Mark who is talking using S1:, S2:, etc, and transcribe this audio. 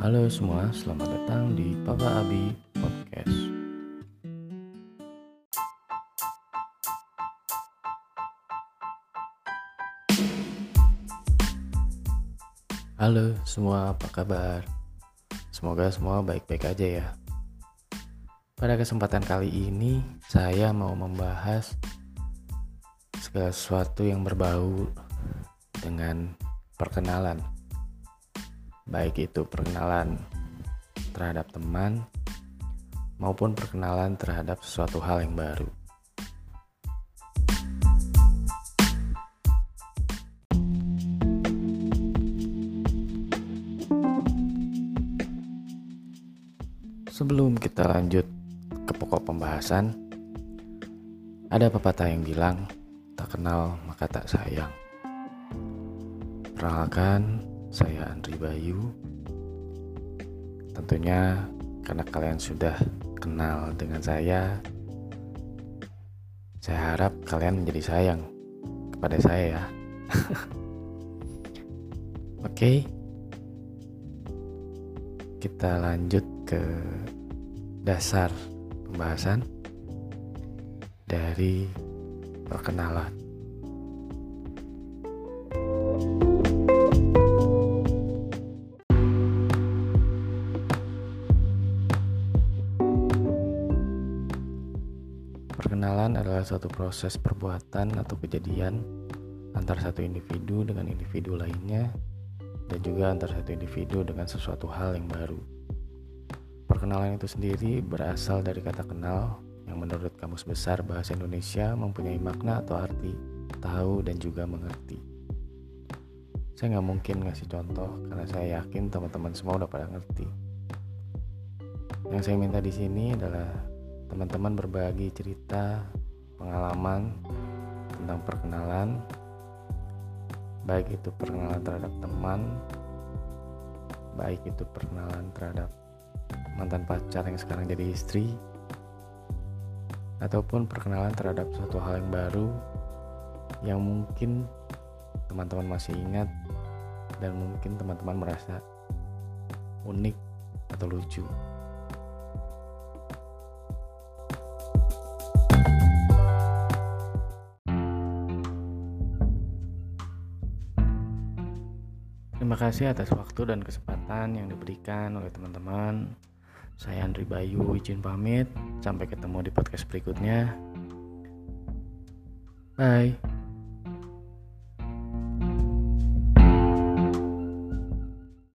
S1: Halo semua, selamat datang di Papa Abi Podcast. Halo semua, apa kabar? Semoga semua baik-baik aja ya. Pada kesempatan kali ini, saya mau membahas segala sesuatu yang berbau dengan perkenalan. Baik itu perkenalan terhadap teman maupun perkenalan terhadap sesuatu hal yang baru. Sebelum kita lanjut ke pokok pembahasan, ada pepatah yang bilang, tak kenal maka tak sayang. Perkenalkan, saya Andri Bayu. Tentunya karena kalian sudah kenal dengan saya, saya harap kalian menjadi sayang kepada saya ya. Oke. Kita lanjut ke dasar pembahasan dari perkenalan. Perkenalan adalah suatu proses perbuatan atau kejadian antara satu individu dengan individu lainnya dan juga antara satu individu dengan sesuatu hal yang baru. Perkenalan itu sendiri berasal dari kata kenal yang menurut Kamus Besar Bahasa Indonesia mempunyai makna atau arti tahu dan juga mengerti. Saya nggak mungkin ngasih contoh karena saya yakin teman-teman semua udah pada ngerti. Yang saya minta di sini adalah teman-teman berbagi cerita, pengalaman tentang perkenalan, baik itu perkenalan terhadap teman, baik itu perkenalan terhadap mantan pacar yang sekarang jadi istri, ataupun perkenalan terhadap suatu hal yang baru yang mungkin teman-teman masih ingat dan mungkin teman-teman merasa unik atau lucu. Terima kasih atas waktu dan kesempatan yang diberikan oleh teman-teman. Saya Andri Bayu, izin pamit. Sampai ketemu di podcast berikutnya. Bye.